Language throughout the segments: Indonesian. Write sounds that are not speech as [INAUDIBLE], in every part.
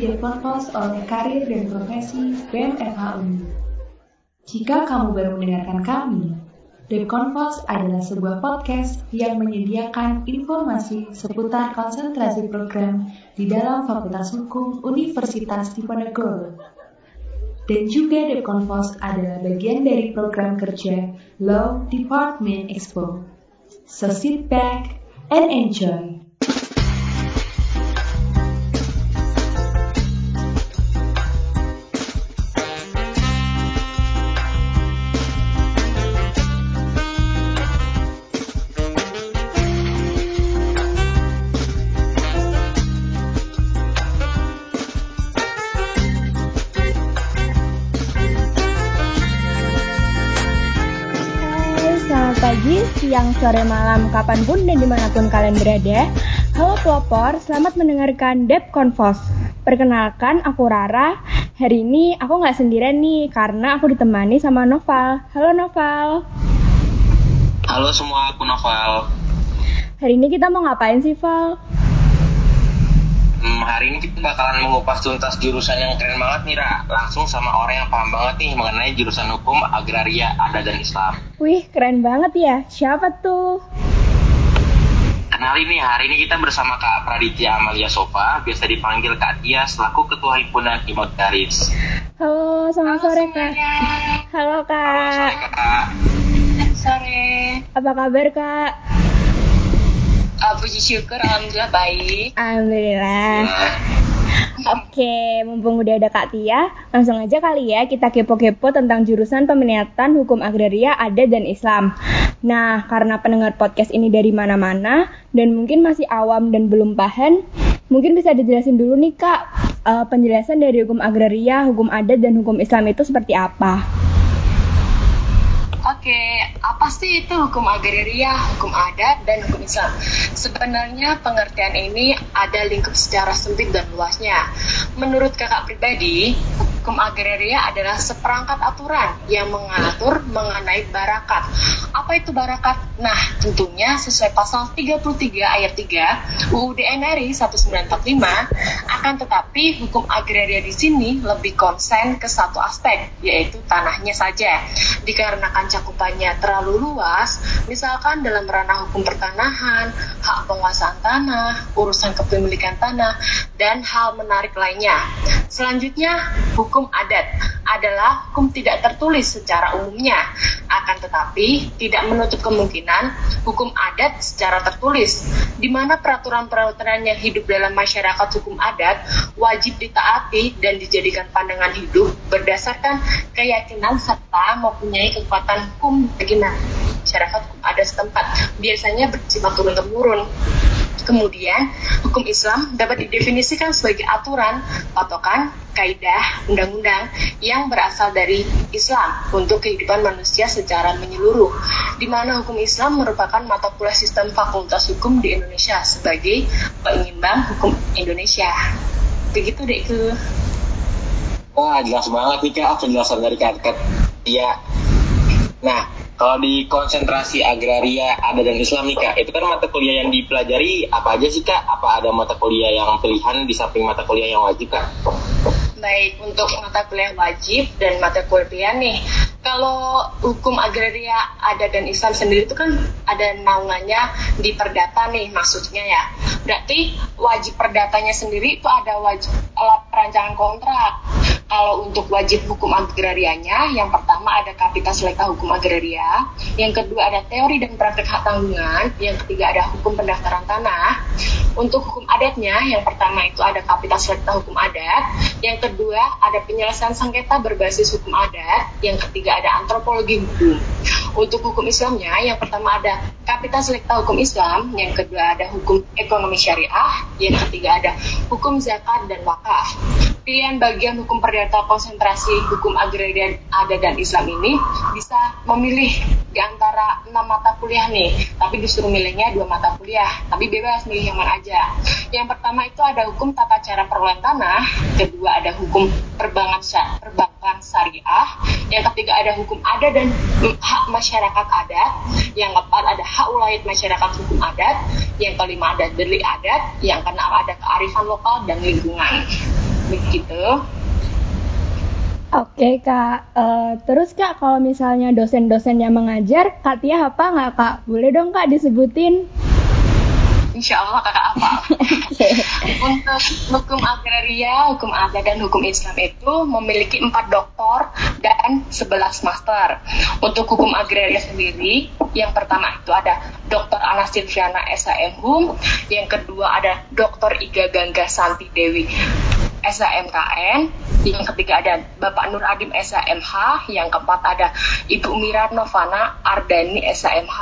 Selamat datang di Deponpos oleh Karir dan Profesi BMFH. Jika kamu baru mendengarkan kami, Deponpos adalah sebuah podcast yang menyediakan informasi seputar konsentrasi program di dalam Fakultas Hukum Universitas Diponegoro. Dan juga Deponpos adalah bagian dari program kerja Law Department Expo. So sit back and enjoy. Siang, sore, malam, kapan pun dan di mana pun kalian berada. Halo pelopor, selamat mendengarkan Dep. Perkenalkan, aku Rara. Hari ini aku nggak sendirian nih, karena aku ditemani sama Noval. Halo Noval. Halo semua, aku Noval. Hari ini kita mau ngapain sih, Val? Hmm, hari ini kita bakalan mengupas tuntas jurusan yang keren banget nih, Ra. Langsung sama orang yang paham banget nih mengenai jurusan hukum agraria, adat, dan Islam. Wih, keren banget ya. Siapa tuh? Kenalin nih, hari ini kita bersama Kak Praditya Amalia Sofa, biasa dipanggil Kak Tia, selaku Ketua Himpunan Garis. Halo, selamat Halo sore, Kak. Halo, Kak. Halo, sore, Kak. Sore. Apa kabar, Kak? Uh, puji syukur, alhamdulillah baik. Alhamdulillah. Oke, mumpung udah ada Kak Tia, langsung aja kali ya kita kepo-kepo tentang jurusan peminatan hukum agraria, adat, dan Islam. Nah, karena pendengar podcast ini dari mana-mana dan mungkin masih awam dan belum paham, mungkin bisa dijelasin dulu nih Kak, uh, penjelasan dari hukum agraria, hukum adat, dan hukum Islam itu seperti apa? Oke, apa sih itu hukum agraria, hukum adat, dan hukum Islam? Sebenarnya pengertian ini ada lingkup secara sempit dan luasnya. Menurut kakak pribadi, hukum agraria adalah seperangkat aturan yang mengatur mengenai barakat. Apa itu barakat? Nah, tentunya sesuai pasal 33 ayat 3 UUD NRI 1945 akan tetapi hukum agraria di sini lebih konsen ke satu aspek yaitu tanahnya saja. Dikarenakan cakupannya terlalu luas, misalkan dalam ranah hukum pertanahan, hak penguasaan tanah, urusan kepemilikan tanah, dan hal menarik lainnya. Selanjutnya, hukum adat adalah hukum tidak tertulis secara umumnya, akan tetapi tidak menutup kemungkinan hukum adat secara tertulis, di mana peraturan-peraturan yang hidup dalam masyarakat hukum adat wajib ditaati dan dijadikan pandangan hidup berdasarkan keyakinan serta mempunyai kekuatan hukum bagi masyarakat hukum ada setempat biasanya bersifat turun temurun Kemudian, hukum Islam dapat didefinisikan sebagai aturan, patokan, kaidah, undang-undang yang berasal dari Islam untuk kehidupan manusia secara menyeluruh, di mana hukum Islam merupakan mata kuliah sistem fakultas hukum di Indonesia sebagai penyimbang hukum Indonesia. Begitu deh ke. Wah, jelas banget nih Kak penjelasan dari Kak Iya. Nah, kalau di konsentrasi agraria ada dan Islamika, itu kan mata kuliah yang dipelajari apa aja sih Kak? Apa ada mata kuliah yang pilihan di samping mata kuliah yang wajib Kak? Baik, untuk mata kuliah wajib dan mata kuliah pilihan nih, kalau hukum agraria ada dan Islam sendiri itu kan ada naungannya di perdata nih maksudnya ya. Berarti wajib perdatanya sendiri itu ada wajib perancangan kontrak kalau untuk wajib hukum agrarianya, yang pertama ada kapital selekta hukum agraria, yang kedua ada teori dan praktek hak tanggungan, yang ketiga ada hukum pendaftaran tanah. Untuk hukum adatnya, yang pertama itu ada kapital selekta hukum adat, yang kedua ada penyelesaian sengketa berbasis hukum adat, yang ketiga ada antropologi hukum. Untuk hukum Islamnya, yang pertama ada kapital selekta hukum Islam, yang kedua ada hukum ekonomi syariah, yang ketiga ada hukum zakat dan wakaf pilihan bagian hukum perdata konsentrasi hukum agraria ada dan Islam ini bisa memilih di antara enam mata kuliah nih, tapi disuruh milihnya dua mata kuliah, tapi bebas milih yang mana aja. Yang pertama itu ada hukum tata cara perolahan tanah, kedua ada hukum perbankan perbankan syariah, yang ketiga ada hukum adat dan hak masyarakat adat, yang keempat ada hak ulayat masyarakat hukum adat, yang kelima ada delik adat, yang keenam ada kearifan lokal dan lingkungan. Begitu. Oke kak, uh, terus kak kalau misalnya dosen-dosen yang mengajar, kak Tia apa nggak kak? Boleh dong kak disebutin? Insya Allah kakak apa? [LAUGHS] Untuk hukum agraria, hukum adat dan hukum Islam itu memiliki empat doktor dan sebelas master. Untuk hukum agraria sendiri, yang pertama itu ada Dr. Anas Silviana SAM HUM, yang kedua ada Dr. Iga Gangga Santi Dewi SAMKN, yang ketiga ada Bapak Nur Adim SAMH, yang keempat ada Ibu Mira Novana Ardani SAMH.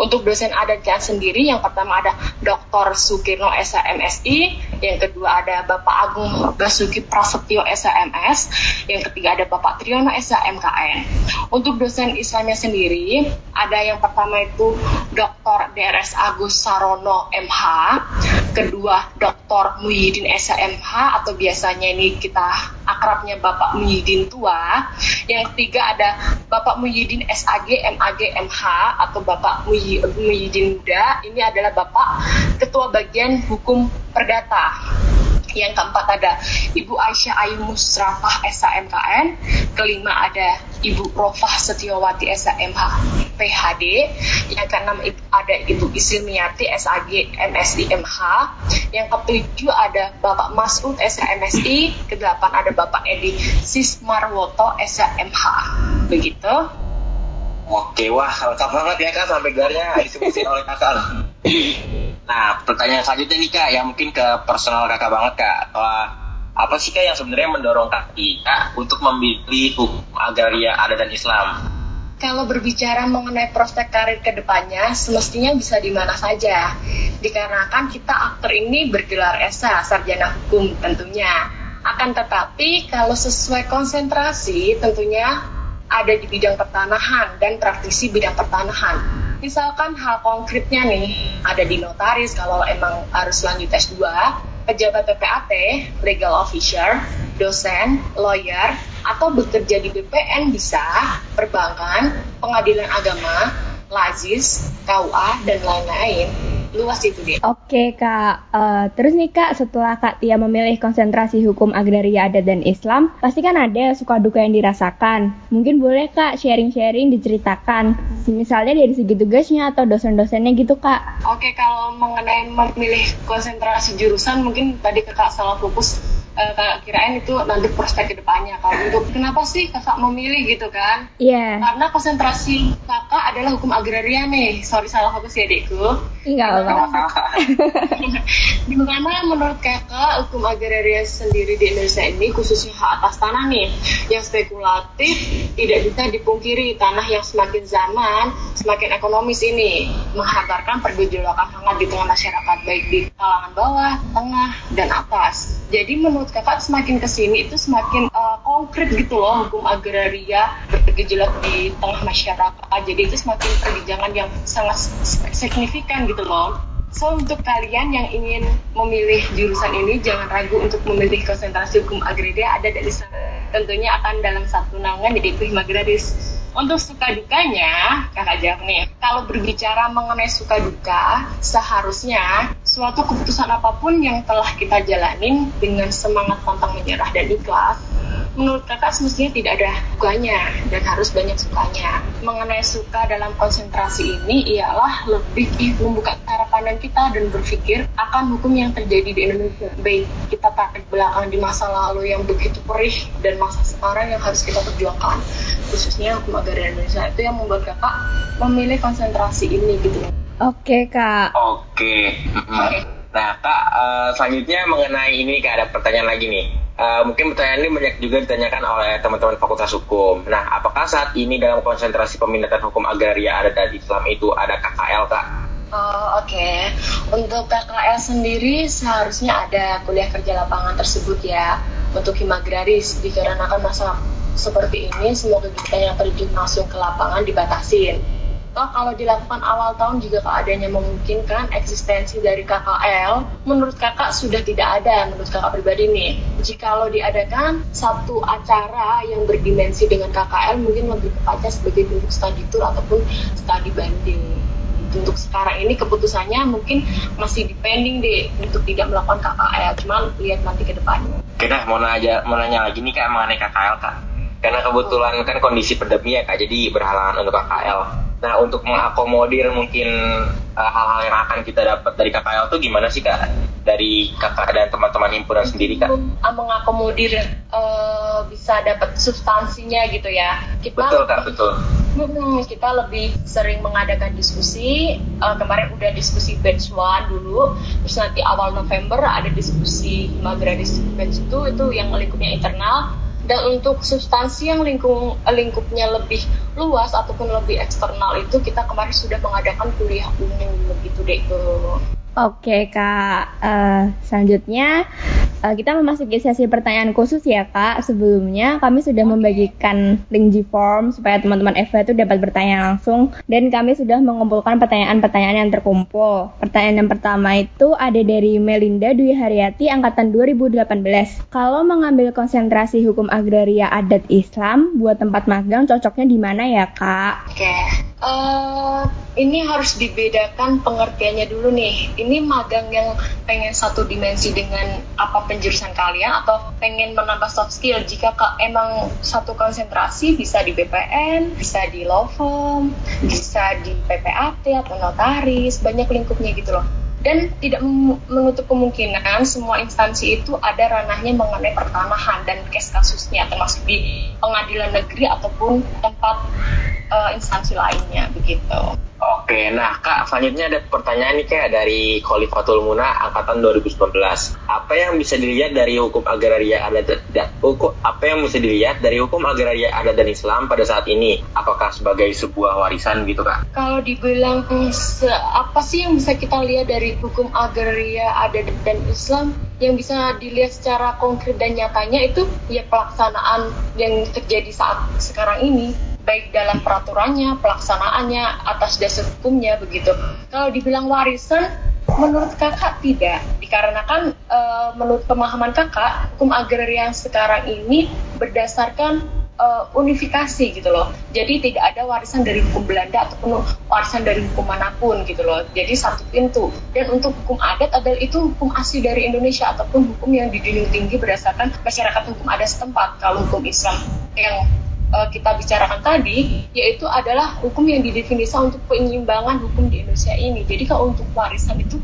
Untuk dosen adatnya sendiri, yang pertama ada Dr. Sukirno SAMSI, yang kedua ada Bapak Agung Basuki Prasetyo SAMS, yang ketiga ada Bapak Triyono SAMKN. Untuk dosen Islamnya sendiri, ada yang pertama itu Dr. DRS Agus Sarono MH, kedua Dr. Muhyiddin SAMH atau biasanya ini kita akrabnya Bapak Muhyiddin tua. Yang ketiga ada Bapak Muhyiddin SAG, MAG, MH atau Bapak Muhyiddin Muda. Ini adalah Bapak Ketua Bagian Hukum Perdata. Yang keempat ada Ibu Aisyah Ayu Musrafah SAMKN. Kelima ada Ibu Rofah Setiawati SAMH PHD. Yang keenam ada Ibu Isilmiati SAG MSI MH. Yang ketujuh ada Bapak Masud SAMSI. Kedelapan ada Bapak Edi Sismarwoto SAMH. Begitu. Oke, wah lengkap banget ya kak sampai gelarnya disebutin oleh kakak. [LAUGHS] Nah, pertanyaan selanjutnya nih kak, yang mungkin ke personal kakak banget kak. Uh, apa sih kak yang sebenarnya mendorong kak kak untuk memilih hukum agraria ada dan Islam? Kalau berbicara mengenai prospek karir ke depannya, semestinya bisa di mana saja. Dikarenakan kita aktor ini bergelar esa, sarjana hukum tentunya. Akan tetapi, kalau sesuai konsentrasi, tentunya ada di bidang pertanahan dan praktisi bidang pertanahan. Misalkan hal konkretnya nih, ada di notaris kalau emang harus lanjut S2, pejabat PPAT, legal officer, dosen, lawyer, atau bekerja di BPN bisa, perbankan, pengadilan agama, lazis, KUA, dan lain-lain luas itu dia. Oke kak, uh, terus nih kak setelah kak Tia memilih konsentrasi hukum agraria adat dan Islam, pasti kan ada suka duka yang dirasakan. Mungkin boleh kak sharing-sharing diceritakan, misalnya dari segi tugasnya atau dosen-dosennya gitu kak. Oke kalau mengenai memilih konsentrasi jurusan mungkin tadi kakak salah fokus uh, kakak kirain itu nanti prospek ke depannya kalau untuk kenapa sih kakak memilih gitu kan? Iya. Yeah. karena konsentrasi kakak adalah hukum agraria nih. Sorry salah fokus ya adikku. Enggak apa di mana menurut kakak hukum agraria sendiri di Indonesia ini khususnya hak atas tanah nih yang spekulatif tidak bisa dipungkiri. Tanah yang semakin zaman semakin ekonomis ini menghantarkan pergejolakan hangat di tengah masyarakat baik di kalangan bawah, tengah, dan atas. Jadi menurut kakak semakin ke sini itu semakin uh, konkret gitu loh hukum agraria bergejolak di tengah masyarakat. Jadi itu semakin pergejangan yang sangat signifikan gitu loh. So untuk kalian yang ingin memilih jurusan ini jangan ragu untuk memilih konsentrasi hukum agraria ada dari. Tentunya akan dalam satu naungan jadi itu agraris. Untuk suka dukanya, kakak nih, kalau berbicara mengenai suka duka, seharusnya suatu keputusan apa pun yang telah kita jalanin dengan semangat pantang menyerah dan ikhlas, menurut kakak semestinya tidak ada dukanya dan harus banyak sukanya. Mengenai suka dalam konsentrasi ini ialah lebih membuka cara pandang kita dan berpikir akan hukum yang terjadi di Indonesia. Baik kita tarik belakang di masa lalu yang begitu perih dan masa sekarang yang harus kita perjuangkan. Khususnya hukum agraria Indonesia itu yang membuat kakak memilih konsentrasi ini gitu. Oke kak. Oke. Oke. Nah kak, uh, selanjutnya mengenai ini kak ada pertanyaan lagi nih Uh, mungkin pertanyaan ini banyak juga ditanyakan oleh teman-teman Fakultas Hukum. Nah, apakah saat ini dalam konsentrasi peminatan hukum agraria ada dan Islam itu ada KKL, Kak? Oh, Oke, okay. untuk KKL sendiri seharusnya ada kuliah kerja lapangan tersebut ya untuk himagraris dikarenakan masa seperti ini semua kegiatan yang terjun langsung ke lapangan dibatasin Toh kalau dilakukan awal tahun juga keadaannya memungkinkan eksistensi dari KKL, menurut kakak sudah tidak ada menurut kakak pribadi nih. Jika lo diadakan satu acara yang berdimensi dengan KKL mungkin lebih tepatnya sebagai bentuk study tour ataupun study banding. Untuk sekarang ini keputusannya mungkin masih depending deh untuk tidak melakukan KKL cuman lihat nanti ke depannya dah mau nanya mau nanya lagi nih kak mengenai KKL kak. Karena kebetulan kan kondisi pandemi ya kak jadi berhalangan untuk KKL nah untuk mengakomodir mungkin uh, hal-hal yang akan kita dapat dari KKL tuh gimana sih kak dari kakak dan teman-teman himpunan sendiri kak? Mengakomodir uh, bisa dapat substansinya gitu ya. Kita betul kak betul. Hmm, kita lebih sering mengadakan diskusi. Uh, kemarin udah diskusi batch one dulu, terus nanti awal November ada diskusi Magradis batch itu itu yang lingkupnya internal dan untuk substansi yang lingkup lingkupnya lebih luas ataupun lebih eksternal itu kita kemarin sudah mengadakan kuliah umum begitu deh tuh. Oke kak, uh, selanjutnya uh, kita memasuki sesi pertanyaan khusus ya kak. Sebelumnya kami sudah membagikan link G-Form supaya teman-teman Eva itu dapat bertanya langsung dan kami sudah mengumpulkan pertanyaan-pertanyaan yang terkumpul. Pertanyaan yang pertama itu ada dari Melinda Dwi Haryati angkatan 2018. Kalau mengambil konsentrasi hukum agraria adat Islam buat tempat magang cocoknya di mana ya kak? Oke. Okay. Uh, ini harus dibedakan pengertiannya dulu nih. Ini magang yang pengen satu dimensi dengan apa penjurusan kalian atau pengen menambah soft skill. Jika emang satu konsentrasi bisa di BPN, bisa di law firm, bisa di PPAT atau notaris, banyak lingkupnya gitu loh dan tidak menutup kemungkinan semua instansi itu ada ranahnya mengenai pertanahan dan case kasusnya termasuk di pengadilan negeri ataupun tempat uh, instansi lainnya begitu. Oke, nah Kak, selanjutnya ada pertanyaan nih Kak dari Khalifatul Muna angkatan 2019. Apa yang bisa dilihat dari hukum agraria adat dan hukum apa yang bisa dilihat dari hukum agraria adat dan Islam pada saat ini? Apakah sebagai sebuah warisan gitu Kak? Kalau dibilang apa sih yang bisa kita lihat dari hukum agraria adat dan Islam yang bisa dilihat secara konkret dan nyatanya itu ya pelaksanaan yang terjadi saat sekarang ini baik dalam peraturannya, pelaksanaannya, atas dasar hukumnya begitu. Kalau dibilang warisan, menurut kakak tidak, dikarenakan e, menurut pemahaman kakak, hukum agraria yang sekarang ini berdasarkan e, unifikasi gitu loh. Jadi tidak ada warisan dari hukum Belanda ataupun warisan dari hukum mana pun gitu loh. Jadi satu pintu. Dan untuk hukum adat adalah itu hukum asli dari Indonesia ataupun hukum yang dijunjung tinggi berdasarkan masyarakat hukum adat setempat. Kalau hukum Islam yang uh, kita bicarakan tadi, yaitu adalah hukum yang didefinisikan untuk penyimbangan hukum di Indonesia ini. Jadi kalau untuk warisan itu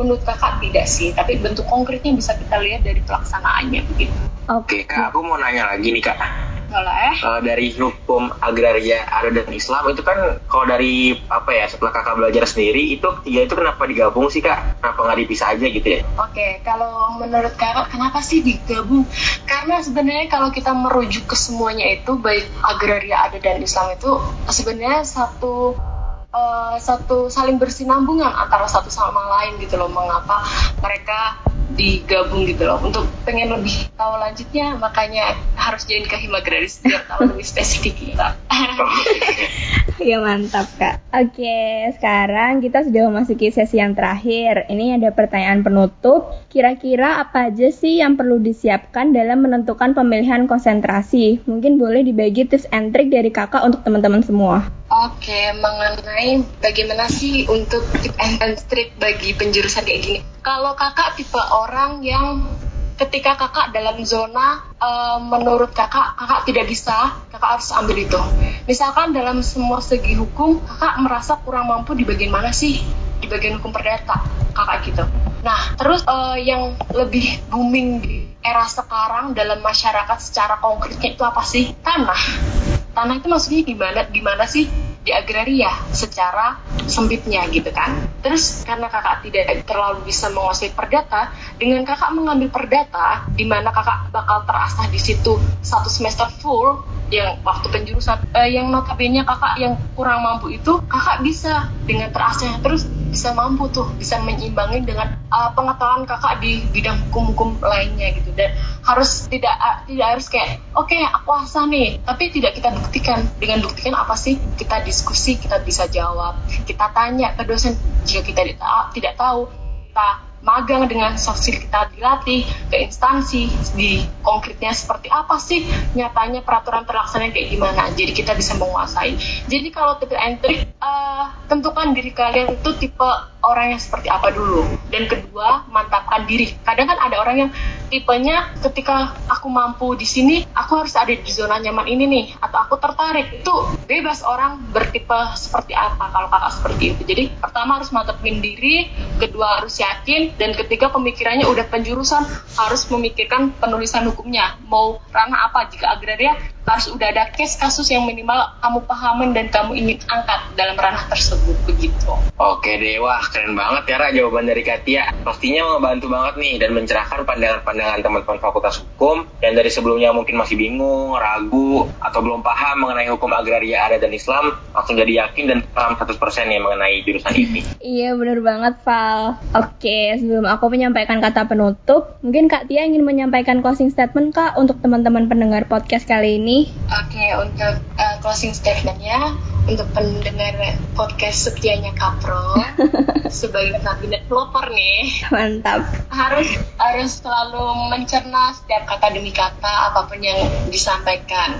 menurut kakak tidak sih, tapi bentuk konkretnya bisa kita lihat dari pelaksanaannya begitu. Oke kak, aku mau nanya lagi nih kak boleh. Uh, dari hukum agraria adat dan Islam itu kan kalau dari apa ya setelah kakak belajar sendiri itu tiga itu kenapa digabung sih kak? Kenapa nggak dipisah aja gitu ya? Oke, okay, kalau menurut kakak kenapa sih digabung? Karena sebenarnya kalau kita merujuk ke semuanya itu baik agraria adat dan Islam itu sebenarnya satu uh, satu saling bersinambungan antara satu sama lain gitu loh mengapa mereka digabung gitu loh. Untuk pengen lebih tahu lanjutnya makanya harus join ke Himagraris biar tahu lebih spesifik kita [LAUGHS] ya mantap kak. Oke sekarang kita sudah memasuki sesi yang terakhir. Ini ada pertanyaan penutup. Kira-kira apa aja sih yang perlu disiapkan dalam menentukan pemilihan konsentrasi? Mungkin boleh dibagi tips and trick dari kakak untuk teman-teman semua Oke, mengenai bagaimana sih untuk tip and trick bagi penjurusan kayak gini. Kalau kakak tipe orang yang ketika kakak dalam zona uh, menurut kakak kakak tidak bisa kakak harus ambil itu. Misalkan dalam semua segi hukum kakak merasa kurang mampu di bagian mana sih? Di bagian hukum perdata kakak gitu. Nah terus uh, yang lebih booming di era sekarang dalam masyarakat secara konkretnya itu apa sih? Tanah. Tanah itu maksudnya gimana gimana sih di agraria secara sempitnya gitu kan. Terus karena kakak tidak terlalu bisa menguasai perdata, dengan kakak mengambil perdata, di mana kakak bakal terasah di situ satu semester full, yang waktu penjurusan, eh, yang notabene kakak yang kurang mampu itu, kakak bisa dengan terasah terus bisa mampu tuh bisa menyimbangi dengan uh, pengetahuan kakak di bidang hukum-hukum lainnya gitu. Dan harus tidak uh, tidak harus kayak oke okay, aku asal nih. Tapi tidak kita buktikan. Dengan buktikan apa sih? Kita diskusi kita bisa jawab. Kita tanya ke dosen. Jika kita tidak tahu kita magang dengan soft skill kita dilatih ke instansi di konkretnya seperti apa sih nyatanya peraturan terlaksana kayak gimana. Jadi kita bisa menguasai. Jadi kalau tipe trick uh, tentukan diri kalian itu tipe orang yang seperti apa dulu. Dan kedua mantapkan diri. Kadang kan ada orang yang tipenya ketika aku mampu di sini aku harus ada di zona nyaman ini nih atau aku tertarik. Itu bebas orang bertipe seperti apa kalau kakak seperti itu. Jadi pertama harus mantapin diri kedua harus yakin dan ketiga pemikirannya udah penjurusan harus memikirkan penulisan hukumnya. Mau ranah apa? Jika agraria harus udah ada case kasus yang minimal kamu pahamin dan kamu ingin angkat dalam ranah tersebut begitu. Oke deh, wah keren banget ya Ra jawaban dari Katia. Pastinya membantu banget nih dan mencerahkan pandangan-pandangan teman-teman Fakultas Hukum yang dari sebelumnya mungkin masih bingung, ragu, atau belum paham mengenai hukum agraria adat dan Islam, langsung jadi yakin dan paham 100% ya mengenai jurusan ini. Iya bener banget Val. Oke, sebelum aku menyampaikan kata penutup, mungkin Kak Tia ingin menyampaikan closing statement Kak untuk teman-teman pendengar podcast kali ini Oke, untuk uh, closing statementnya, untuk pendengar podcast setianya Kapro, [LAUGHS] sebagai kabinet pelopor nih, mantap. Harus harus selalu mencerna setiap kata demi kata apa pun yang disampaikan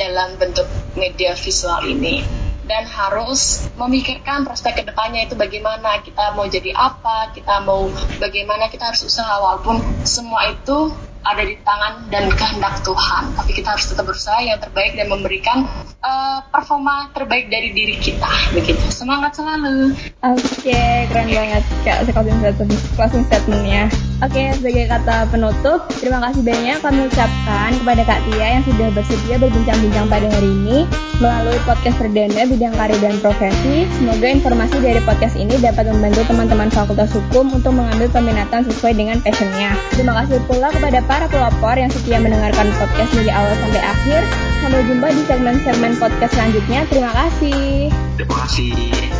dalam bentuk media visual ini dan harus memikirkan prospek ke depannya itu bagaimana kita mau jadi apa kita mau bagaimana kita harus usaha walaupun semua itu ada di tangan dan kehendak Tuhan. Tapi kita harus tetap berusaha yang terbaik dan memberikan uh, performa terbaik dari diri kita. Begitu. Semangat selalu. Oke, okay, keren banget Kak closing statement, closing statementnya. Oke, okay, sebagai kata penutup, terima kasih banyak kami ucapkan kepada Kak Tia yang sudah bersedia berbincang-bincang pada hari ini melalui podcast perdana bidang karir dan profesi. Semoga informasi dari podcast ini dapat membantu teman-teman Fakultas Hukum untuk mengambil peminatan sesuai dengan passionnya. Terima kasih pula kepada para pelopor yang setia mendengarkan podcast dari awal sampai akhir. Sampai jumpa di segmen-segmen podcast selanjutnya. Terima kasih. Terima kasih.